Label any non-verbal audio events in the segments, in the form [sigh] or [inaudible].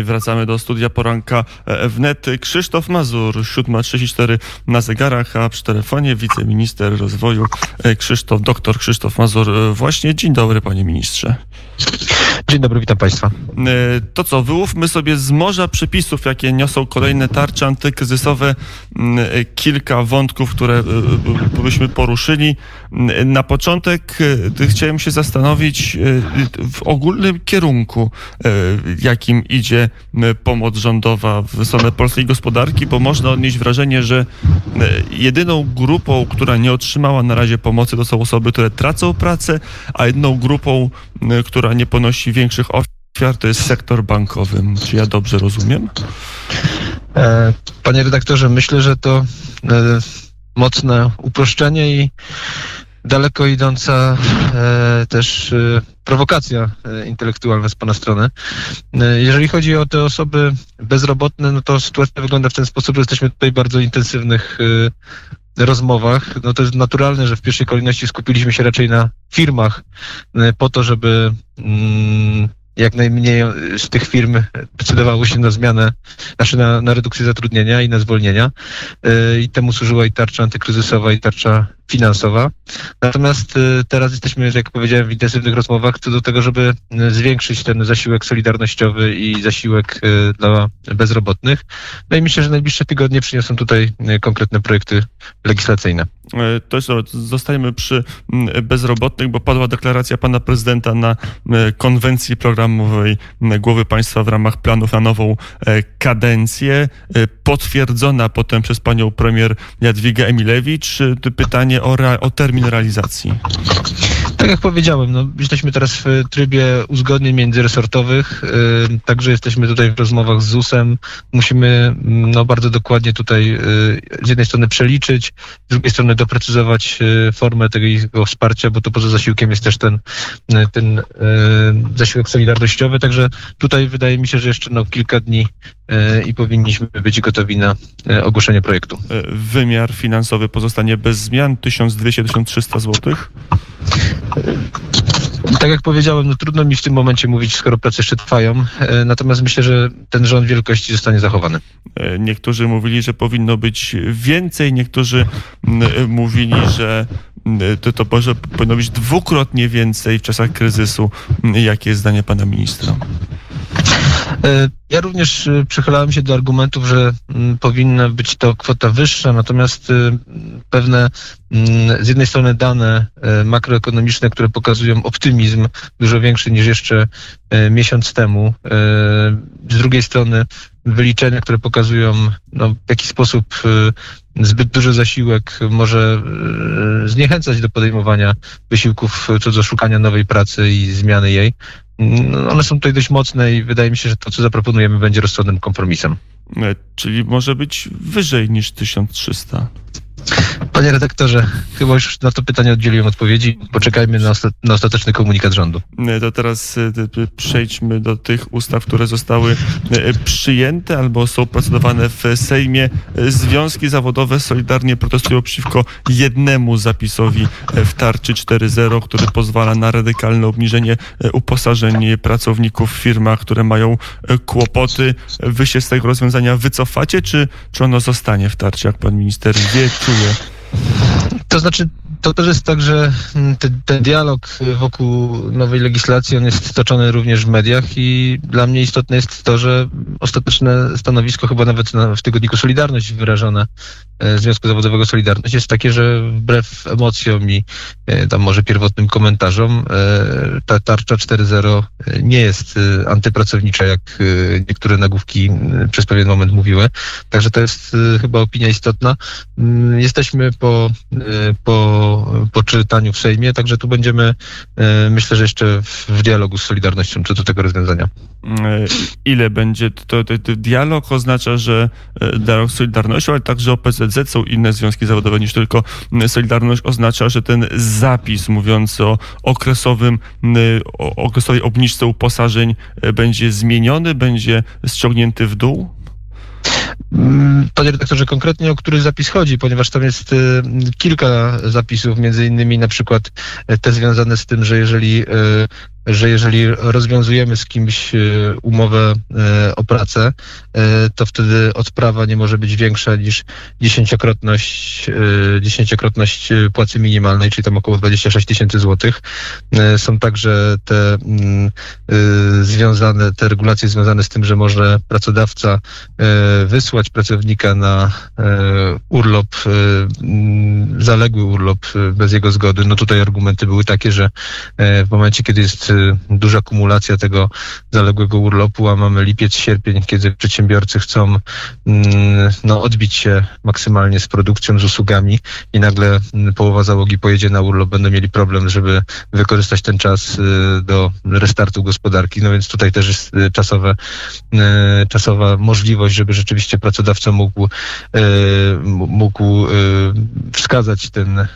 I wracamy do studia poranka wnet. Krzysztof Mazur, 7.34 na zegarach, a przy telefonie wiceminister rozwoju Krzysztof, doktor Krzysztof Mazur. Właśnie dzień dobry, panie ministrze. Dzień dobry, witam Państwa. To co, wyłówmy sobie z morza przepisów, jakie niosą kolejne tarcze antykryzysowe, kilka wątków, które byśmy poruszyli. Na początek chciałem się zastanowić w ogólnym kierunku, jakim idzie pomoc rządowa w stronę polskiej gospodarki, bo można odnieść wrażenie, że jedyną grupą, która nie otrzymała na razie pomocy, to są osoby, które tracą pracę, a jedną grupą, która nie ponosi większych ofiar, to jest sektor bankowy. Czy ja dobrze rozumiem? E, panie redaktorze, myślę, że to e, mocne uproszczenie i daleko idąca e, też e, prowokacja e, intelektualna z Pana strony. E, jeżeli chodzi o te osoby bezrobotne, no to sytuacja wygląda w ten sposób, że jesteśmy tutaj w bardzo intensywnych e, rozmowach. No to jest naturalne, że w pierwszej kolejności skupiliśmy się raczej na firmach po to, żeby mm, jak najmniej z tych firm decydowało się na zmianę, znaczy na, na redukcję zatrudnienia i na zwolnienia. I temu służyła i tarcza antykryzysowa, i tarcza finansowa. Natomiast y, teraz jesteśmy, jak powiedziałem, w intensywnych rozmowach co do tego, żeby y, zwiększyć ten zasiłek solidarnościowy i zasiłek y, dla bezrobotnych. No i myślę, że najbliższe tygodnie przyniosą tutaj konkretne projekty legislacyjne. E, to jest, zostajemy przy bezrobotnych, bo padła deklaracja pana prezydenta na konwencji programowej głowy państwa w ramach planów na nową e, kadencję, e, potwierdzona potem przez panią premier Jadwigę Emilewicz. Pytanie o, o termin realizacji? Tak jak powiedziałem, no, jesteśmy teraz w trybie uzgodnień międzyresortowych, yy, także jesteśmy tutaj w rozmowach z ZUS-em. Musimy mm, no, bardzo dokładnie tutaj yy, z jednej strony przeliczyć, z drugiej strony doprecyzować yy, formę tego wsparcia, bo to poza zasiłkiem jest też ten, y, ten y, zasiłek solidarnościowy, także tutaj wydaje mi się, że jeszcze no, kilka dni y, i powinniśmy być gotowi na ogłoszenie projektu. Wymiar finansowy pozostanie bez zmian 1200-1300 zł? Tak jak powiedziałem, no trudno mi w tym momencie mówić, skoro prace jeszcze trwają. E, natomiast myślę, że ten rząd wielkości zostanie zachowany. E, niektórzy mówili, że powinno być więcej, niektórzy mówili, że to, to może powinno być dwukrotnie więcej w czasach kryzysu. Jakie jest zdanie pana ministra? E, ja również e, przychylałem się do argumentów, że mm, powinna być to kwota wyższa, natomiast e, pewne mm, z jednej strony dane makroekonomiczne, które pokazują optymizm dużo większy niż jeszcze miesiąc temu. Z drugiej strony wyliczenia, które pokazują no, w jaki sposób zbyt duży zasiłek może zniechęcać do podejmowania wysiłków co do szukania nowej pracy i zmiany jej. No, one są tutaj dość mocne i wydaje mi się, że to, co zaproponujemy, będzie rozsądnym kompromisem. E, czyli może być wyżej niż 1300. Panie redaktorze, chyba już na to pytanie oddzieliłem odpowiedzi. Poczekajmy na, na ostateczny komunikat rządu. To teraz e, przejdźmy do tych ustaw, które zostały e, przyjęte albo są procedowane w Sejmie. Związki zawodowe solidarnie protestują przeciwko jednemu zapisowi w tarczy 4.0, który pozwala na radykalne obniżenie e, uposażeń pracowników w firmach, które mają kłopoty. Wy się z tego rozwiązania wycofacie, czy, czy ono zostanie w tarczy, jak pan minister wie, czuje? To znaczy, to też jest tak, że mm, ten, ten, dialog wokół nowej legislacji on jest stoczony również w mediach i dla mnie istotne jest to, że ostateczne stanowisko chyba nawet na, w tygodniku Solidarność wyrażone e, Związku Zawodowego Solidarność jest takie, że wbrew emocjom i e, tam może pierwotnym komentarzom e, ta tarcza 4.0 nie jest antypracownicza, jak niektóre nagłówki przez pewien moment mówiły. Także to jest chyba opinia istotna. Mm, jesteśmy po, po po, czytaniu w Sejmie, także tu będziemy, e, myślę, że jeszcze w, dialogu z Solidarnością co do tego rozwiązania. E, ile będzie to, to, to dialog? Oznacza, że e, dialog z Solidarnością, ale także OPZZ są inne związki zawodowe niż tylko Solidarność. Oznacza, że ten zapis mówiący o okresowym, o okresowej obniżce uposażeń będzie zmieniony, będzie ściągnięty w dół? Mm, panie redaktorze, konkretnie o który zapis chodzi, ponieważ tam jest y, kilka zapisów, między innymi na przykład te związane z tym, że jeżeli y, że jeżeli rozwiązujemy z kimś umowę o pracę, to wtedy odprawa nie może być większa niż dziesięciokrotność, dziesięciokrotność płacy minimalnej, czyli tam około 26 tysięcy złotych. Są także te mm, związane, te regulacje związane z tym, że może pracodawca wysłać pracownika na urlop, zaległy urlop bez jego zgody. No tutaj argumenty były takie, że w momencie, kiedy jest duża kumulacja tego zaległego urlopu, a mamy lipiec, sierpień, kiedy przedsiębiorcy chcą no, odbić się maksymalnie z produkcją, z usługami i nagle połowa załogi pojedzie na urlop, będą mieli problem, żeby wykorzystać ten czas do restartu gospodarki. No więc tutaj też jest czasowe, czasowa możliwość, żeby rzeczywiście pracodawca mógł, mógł wskazać ten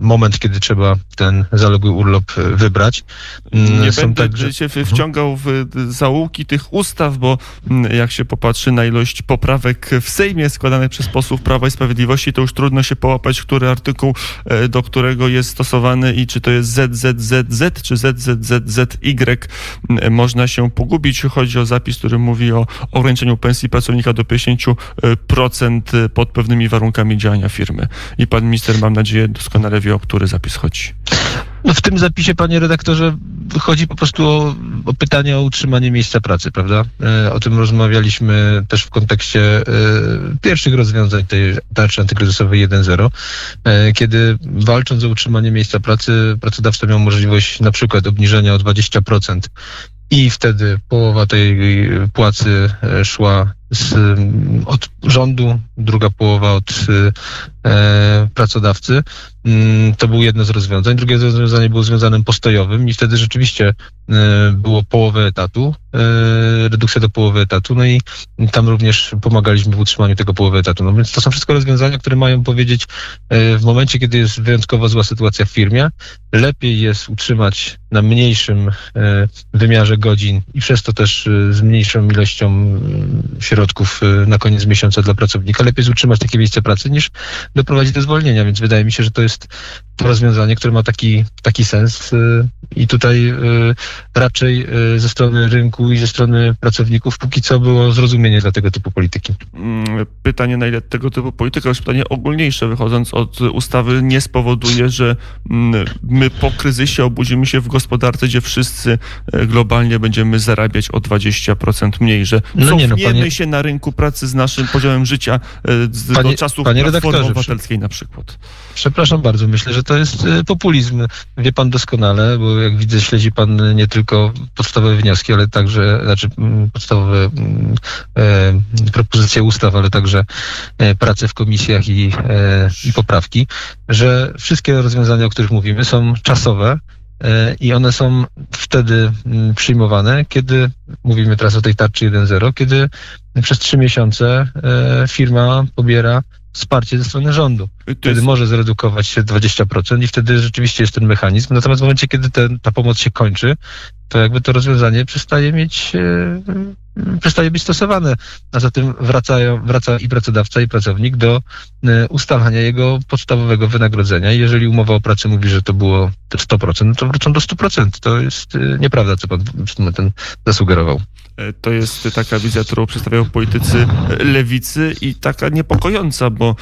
moment, kiedy trzeba ten zaległy urlop e, wybrać. Mm, Nie Są będę także... się mhm. wciągał w zaułki tych ustaw, bo mm, jak się popatrzy na ilość poprawek w Sejmie składanych przez posłów Prawa i Sprawiedliwości, to już trudno się połapać, który artykuł e, do którego jest stosowany i czy to jest ZZZZ, czy ZZZZY. Mm, można się pogubić. Chodzi o zapis, który mówi o ograniczeniu pensji pracownika do 50% e, pod pewnymi warunkami działania firmy. I pan minister, mam nadzieję, doskonale wie, o który zapis chodzi? No w tym zapisie, panie redaktorze, chodzi po prostu o, o pytanie o utrzymanie miejsca pracy, prawda? E, o tym rozmawialiśmy też w kontekście e, pierwszych rozwiązań tej tarczy antykryzysowej 1.0, e, kiedy walcząc o utrzymanie miejsca pracy, pracodawca miał możliwość na przykład obniżenia o 20% i wtedy połowa tej płacy szła z, od rządu, druga połowa od e, pracodawcy. Mm, to było jedno z rozwiązań. Drugie rozwiązanie było związane postojowym i wtedy rzeczywiście e, było połowę etatu, e, redukcja do połowy etatu, no i tam również pomagaliśmy w utrzymaniu tego połowy etatu. No więc to są wszystko rozwiązania, które mają powiedzieć e, w momencie, kiedy jest wyjątkowo zła sytuacja w firmie, lepiej jest utrzymać na mniejszym e, wymiarze godzin i przez to też e, z mniejszą ilością środków na koniec miesiąca dla pracownika. Lepiej jest utrzymać takie miejsce pracy niż doprowadzić do zwolnienia, więc wydaje mi się, że to jest to rozwiązanie, które ma taki, taki sens y, i tutaj y, raczej y, ze strony rynku i ze strony pracowników póki co było zrozumienie dla tego typu polityki. Mm, pytanie na ile tego typu polityka, już pytanie ogólniejsze, wychodząc od ustawy, nie spowoduje, że mm, my po kryzysie obudzimy się w gospodarce, gdzie wszyscy globalnie będziemy zarabiać o 20% mniej, że no nie, no, panie... się na rynku pracy z naszym poziomem życia z, panie, do czasów panie Platformy Obywatelskiej na przykład. Przepraszam bardzo, myślę, że to jest y, populizm. Wie pan doskonale, bo jak widzę, śledzi pan nie tylko podstawowe wnioski, ale także, znaczy mm, podstawowe mm, e, propozycje ustaw, ale także e, prace w komisjach i, e, i poprawki, że wszystkie rozwiązania, o których mówimy, są czasowe, e, i one są wtedy mm, przyjmowane, kiedy, mówimy teraz o tej tarczy 1.0, kiedy przez trzy miesiące e, firma pobiera wsparcie ze strony rządu. Wtedy jest... może zredukować się 20% i wtedy rzeczywiście jest ten mechanizm. Natomiast w momencie, kiedy ten, ta pomoc się kończy, to jakby to rozwiązanie przestaje mieć, e, przestaje być stosowane. A zatem wracają, wraca i pracodawca, i pracownik do e, ustalania jego podstawowego wynagrodzenia. Jeżeli umowa o pracę mówi, że to było 100%, no to wrócą do 100%. To jest e, nieprawda, co pan momentem zasugerował. To jest taka wizja, którą przedstawiają politycy lewicy i taka niepokojąca, bo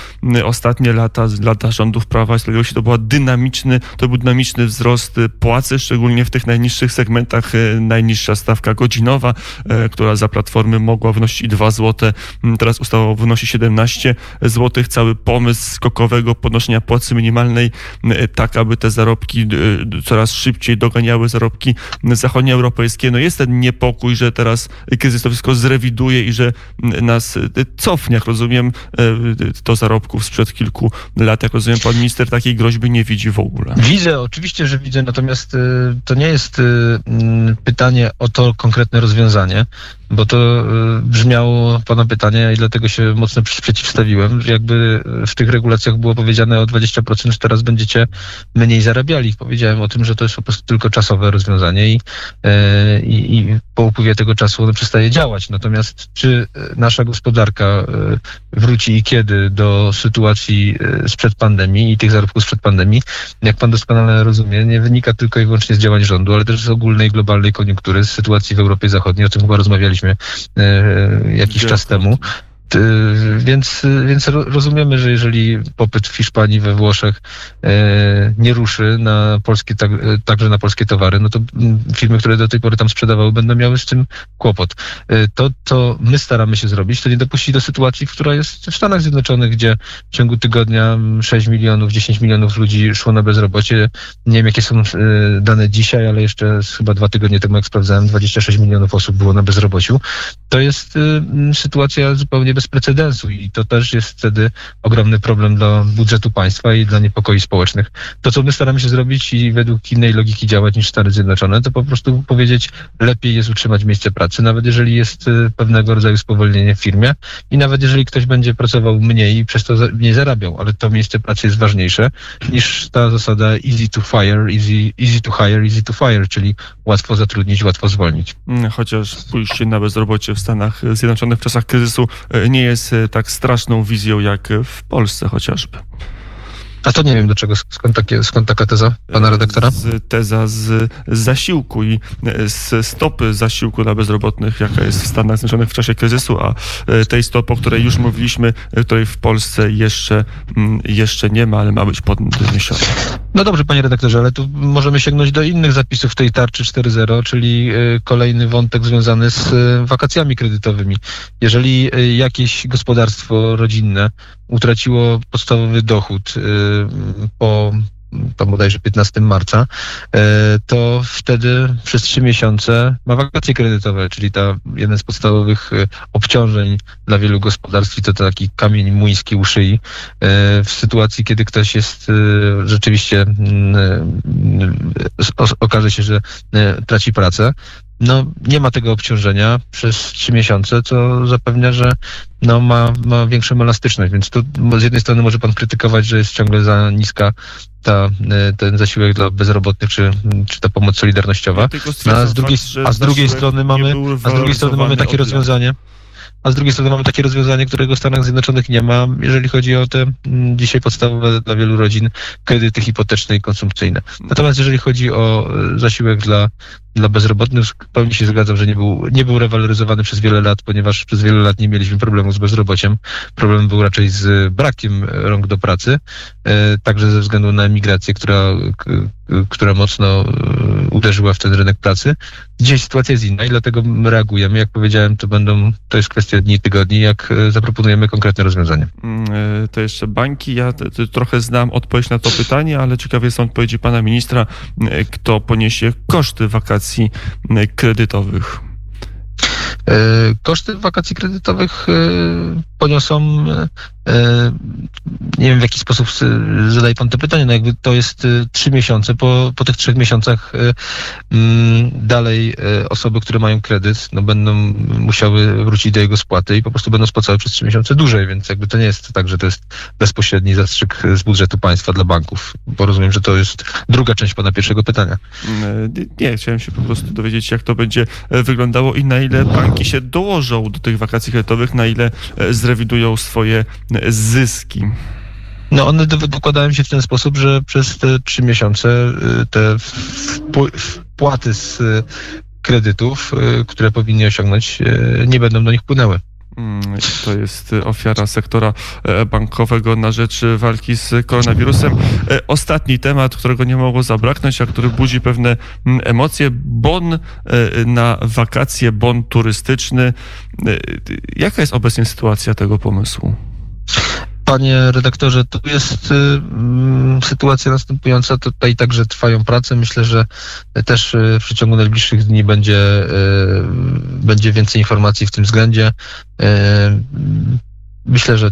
ostatnie lata, lata rządów Prawa i Sprawiedliwości to był dynamiczny, to był dynamiczny wzrost płacy, szczególnie w tych najniższych segmentach, e, najniższa stawka godzinowa, e, która za Platformy mogła wynosić 2 zł, teraz ustawa wynosi 17 zł. Cały pomysł skokowego podnoszenia płacy minimalnej, tak aby te zarobki coraz szybciej doganiały zarobki zachodnioeuropejskie. No jest ten niepokój, że teraz kryzys to wszystko zrewiduje i że nas e, cofnie, jak rozumiem, e, do zarobków sprzed kilku lat. Jak rozumiem, pan minister takiej groźby nie widzi w ogóle. Widzę, oczywiście, że widzę, natomiast e, to nie jest mm, pytanie o to konkretne rozwiązanie, bo to y, brzmiało Pana pytanie i dlatego się mocno przeciwstawiłem, że jakby w tych regulacjach było powiedziane o 20%, że teraz będziecie mniej zarabiali. Powiedziałem o tym, że to jest po prostu tylko czasowe rozwiązanie i, e, i, i po upływie tego czasu ono przestaje działać. Natomiast czy nasza gospodarka wróci i kiedy do sytuacji sprzed pandemii i tych zarobków sprzed pandemii, jak Pan doskonale rozumie, nie wynika tylko i wyłącznie z działań rządu, ale też z ogólnej globalnej koniunktury, z sytuacji w Europie Zachodniej, o tym chyba rozmawialiśmy e, jakiś czas temu. Więc, więc rozumiemy, że jeżeli popyt w Hiszpanii, we Włoszech e, nie ruszy na polskie, tak, także na polskie towary, no to firmy, które do tej pory tam sprzedawały, będą miały z tym kłopot. To, co my staramy się zrobić, to nie dopuścić do sytuacji, która jest w Stanach Zjednoczonych, gdzie w ciągu tygodnia 6 milionów, 10 milionów ludzi szło na bezrobocie. Nie wiem, jakie są dane dzisiaj, ale jeszcze chyba dwa tygodnie temu, jak sprawdzałem, 26 milionów osób było na bezrobociu. To jest sytuacja zupełnie bez precedensu i to też jest wtedy ogromny problem dla budżetu państwa i dla niepokoi społecznych. To, co my staramy się zrobić i według innej logiki działać niż Stany Zjednoczone, to po prostu powiedzieć, lepiej jest utrzymać miejsce pracy, nawet jeżeli jest y, pewnego rodzaju spowolnienie w firmie i nawet jeżeli ktoś będzie pracował mniej i przez to mniej zarabiał, ale to miejsce pracy jest ważniejsze niż ta zasada easy to fire, easy, easy to hire, easy to fire, czyli łatwo zatrudnić, łatwo zwolnić. Mm, chociaż pójście na bezrobocie w Stanach Zjednoczonych w czasach kryzysu y, nie jest y, tak straszną wizją jak w Polsce chociażby. A to nie wiem do czego, skąd, takie, skąd taka teza pana redaktora? Z, teza z, zasiłku i z stopy zasiłku dla bezrobotnych, jaka jest w Stanach Zjednoczonych w czasie kryzysu, a e, tej stopy, o której już mówiliśmy, e, której w Polsce jeszcze, mm, jeszcze nie ma, ale ma być podniesiona. No dobrze, panie redaktorze, ale tu możemy sięgnąć do innych zapisów tej tarczy 4.0, czyli e, kolejny wątek związany z wakacjami kredytowymi. Jeżeli jakieś gospodarstwo rodzinne utraciło podstawowy dochód po to bodajże 15 marca, y, to wtedy przez trzy miesiące ma wakacje kredytowe, czyli ta jeden z podstawowych y, obciążeń dla wielu gospodarstw to taki kamień muński u szyi. W sytuacji, kiedy ktoś jest rzeczywiście okaże się, że traci pracę, no, nie ma tego obciążenia przez trzy miesiące, co zapewnia, że no, ma, ma większą elastyczność. Więc tu z jednej strony może pan krytykować, że jest ciągle za niska ta, e, ten zasiłek dla bezrobotnych, czy, czy ta pomoc solidarnościowa. No, a z drugiej, a z drugiej strony mamy, a z drugiej strony mamy takie rozwiązanie a z drugiej strony mamy takie rozwiązanie, którego w Stanach Zjednoczonych nie ma, jeżeli chodzi o te mm, dzisiaj podstawowe dla wielu rodzin kredyty hipoteczne i konsumpcyjne. Natomiast jeżeli chodzi o e, zasiłek dla, dla bezrobotnych, pełni się zgadzam, że nie był, nie był rewaloryzowany przez wiele lat, ponieważ przez wiele lat nie mieliśmy problemu z bezrobociem. Problem był raczej z brakiem rąk do pracy, e, także ze względu na emigrację, która, która mocno e, uderzyła w ten rynek pracy. Dzisiaj sytuacja jest inna i dlatego my reagujemy. Jak powiedziałem, to będą, to jest kwestia dni, tygodni, jak e, zaproponujemy konkretne rozwiązanie. Mm, e, to jeszcze banki. Ja trochę znam odpowiedź na to pytanie, ale ciekawie są odpowiedzi pana ministra, kto poniesie koszty wakacji kredytowych. Koszty wakacji kredytowych poniosą E, nie wiem w jaki sposób zadaje pan to pytanie, no jakby to jest e, trzy miesiące, po, po tych trzech miesiącach e, mm, dalej osoby, które mają kredyt, no będą musiały wrócić do jego spłaty i po prostu będą spłacały przez trzy miesiące dłużej, więc jakby to nie jest tak, że to jest bezpośredni zastrzyk z budżetu państwa dla banków, bo rozumiem, że to jest druga część pana pierwszego pytania. Nie, chciałem się po prostu dowiedzieć, jak to będzie wyglądało i na ile banki się dołożą do tych wakacji kredytowych, na ile zrewidują swoje zyski? No one wykładają się w ten sposób, że przez te trzy miesiące y, te wpłaty z y, kredytów, y, które powinni osiągnąć, nie będą do nich płynęły. Mm, to jest ofiara sektora e, bankowego na rzecz walki z koronawirusem. E, ostatni temat, którego nie mogło zabraknąć, a który budzi pewne mm, emocje. Bon e, na wakacje, bon turystyczny. Jaka jest obecnie sytuacja tego pomysłu? Panie redaktorze, tu jest y, y, sytuacja następująca. Tutaj także trwają prace. Myślę, że też y, w przeciągu najbliższych dni będzie, y, będzie więcej informacji w tym względzie. Y, myślę, że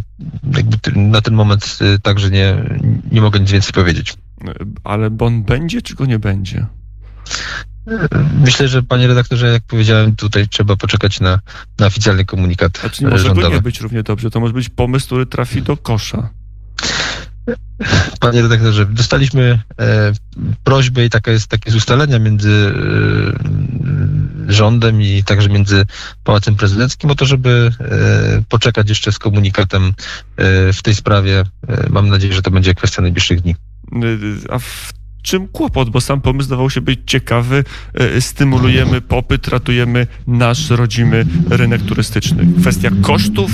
na ten moment y, także nie, nie mogę nic więcej powiedzieć. Ale bon będzie, czy go nie będzie? Myślę, że panie redaktorze, jak powiedziałem, tutaj trzeba poczekać na, na oficjalny komunikat Znaczy nie może rządowy. nie być równie dobrze, to może być pomysł, który trafi do kosza. Panie redaktorze, dostaliśmy e, prośbę i taka jest, takie jest ustalenia między e, rządem i także między Pałacem Prezydenckim o to, żeby e, poczekać jeszcze z komunikatem e, w tej sprawie. E, mam nadzieję, że to będzie kwestia najbliższych dni. Y, A w czym kłopot? Bo sam pomysł zdawał się być ciekawy. Y, Stymulujemy popyt, ratujemy nasz rodzimy rynek turystyczny. Kwestia kosztów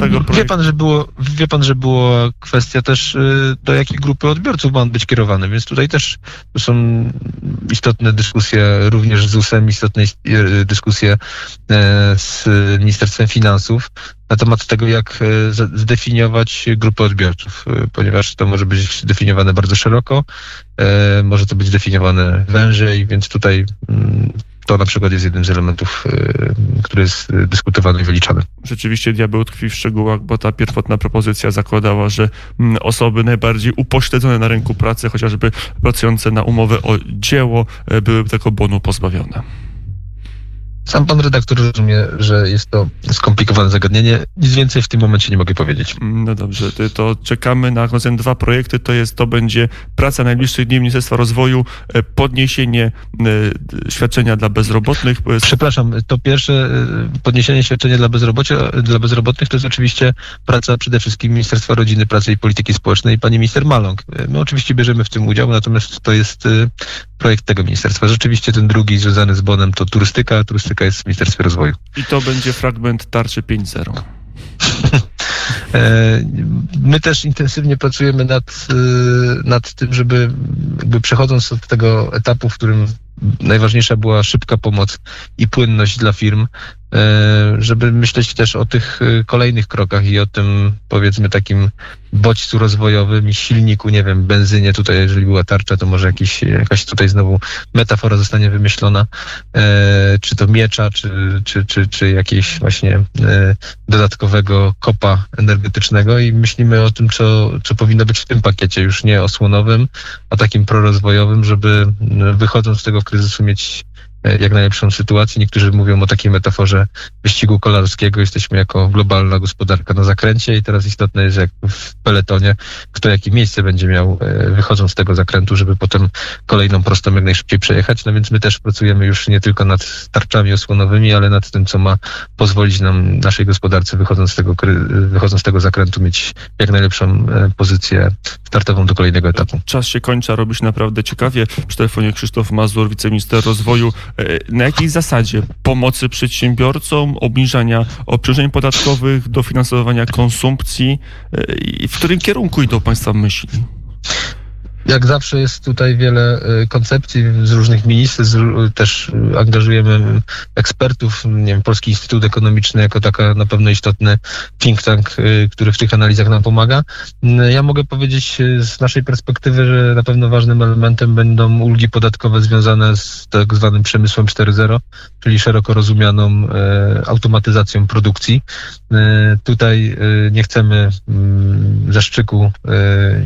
tego Wie projektu. pan, że było, wie pan, że była kwestia też y, do jakiej grupy odbiorców ma on być kierowany, więc tutaj też są istotne dyskusje również z ZUS-em, istotne y, dyskusje e, z Ministerstwem Finansów na temat tego, jak e, zdefiniować grupę odbiorców, y, ponieważ to może być zdefiniowane bardzo szeroko, e, może to być zdefiniowane wężej, więc tutaj mm, to na przykład jest jednym z elementów, który jest dyskutowany i wyliczany. Rzeczywiście diabeł tkwi w szczegółach, bo ta pierwotna propozycja zakładała, że mm, osoby najbardziej upośledzone na rynku pracy, chociażby pracujące na umowę o dzieło, e, byłyby tego bonu pozbawione. Sam pan redaktor rozumie, że jest to skomplikowane zagadnienie. Nic więcej w tym momencie nie mogę powiedzieć. Mm, No dobrze, to- czekamy na rozumiem, dwa projekty. To jest, to będzie praca najbliższych dni Ministerstwa Rozwoju, e, podniesienie e, d- świadczenia dla bezrobotnych. e, Przepraszam, to pierwsze podniesienie świadczenia dla, bezrobocia, dla bezrobotnych to jest oczywiście praca przede wszystkim Ministerstwa Rodziny, Pracy i Polityki Społecznej i pani minister Maląg. My oczywiście bierzemy w tym udział, natomiast to jest projekt tego ministerstwa. Rzeczywiście ten drugi związany z bonem to turystyka, a turystyka jest w Ministerstwie Rozwoju. I to będzie fragment tarczy 5.0. [laughs] E, My też intensywnie pracujemy nad, y, nad tym, żeby jakby przechodząc od tego etapu, w którym najważniejsza była szybka pomoc i płynność dla firm, e, żeby myśleć też o tych y, kolejnych krokach i o tym powiedzmy takim bodźcu rozwojowym i silniku, nie wiem, benzynie. Tutaj, jeżeli była tarcza, to może jakiś, jakaś tutaj znowu metafora zostanie wymyślona, e, czy to miecza, czy, czy, czy, czy jakiejś właśnie e, dodatkowego kopa energetycznego i myślimy o tym, co, co powinno być w tym pakiecie, już nie osłonowym, a takim prorozwojowym, żeby wychodząc z tego kryzysu mieć jak najlepszą sytuację. Niektórzy mówią o takiej metaforze wyścigu kolarskiego. Jesteśmy jako globalna gospodarka na zakręcie i teraz istotne jest, jak w peletonie, kto jakie miejsce będzie miał e, wychodząc z tego zakrętu, żeby potem kolejną prostą jak najszybciej przejechać. No więc my też pracujemy już nie tylko nad tarczami osłonowymi, ale nad tym, co ma pozwolić nam, naszej gospodarce wychodząc z tego, wychodząc z tego zakrętu mieć jak najlepszą e, pozycję startową do kolejnego etapu. Czas się kończy, a robi się naprawdę ciekawie. Przy telefonie Krzysztof Mazur, wiceminister rozwoju. E, Na jakiej zasadzie? Pomocy przedsiębiorcom, obniżania obciążeń podatkowych, dofinansowania konsumpcji? E, w którym kierunku idą Państwa myśli? Jak zawsze jest tutaj wiele y, koncepcji z różnych ministerstw, też y, angażujemy ekspertów, nie wiem, Polski Instytut Ekonomiczny jako taka na pewno istotny think tank, y, który w tych analizach nam pomaga. Ja mogę powiedzieć z naszej perspektywy, że na pewno ważnym elementem będą ulgi podatkowe związane z tak zwanym przemysłem 4.0, czyli szeroko rozumianą automatyzacją produkcji. Tutaj nie chcemy mm, zaszczyku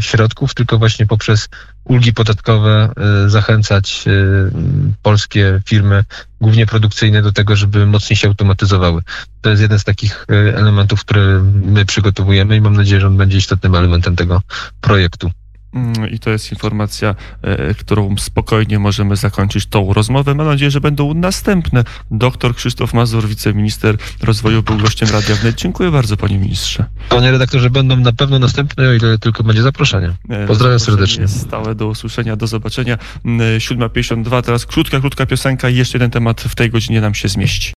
środków, tylko właśnie poprzez ulgi podatkowe e, zachęcać m, polskie firmy, głównie produkcyjne, do tego, żeby mocniej się automatyzowały. To jest jeden z takich e, elementów, które my przygotowujemy i mam nadzieję, że on będzie istotnym elementem tego projektu. Mm, I to jest informacja, e, którą spokojnie możemy zakończyć tą rozmowę. Mam nadzieję, że będą następne. Doktor Krzysztof Mazur, wiceminister rozwoju, był gościem Radia Wnet. Dziękuję bardzo, panie ministrze. Panie redaktorze, będą na pewno następne, o ile tylko będzie zaproszenie. E, Pozdrawiam serdecznie. Stałe do usłyszenia, do zobaczenia. Mm, 7.52, teraz krótka, krótka piosenka i jeszcze jeden temat w tej godzinie nam się zmieści.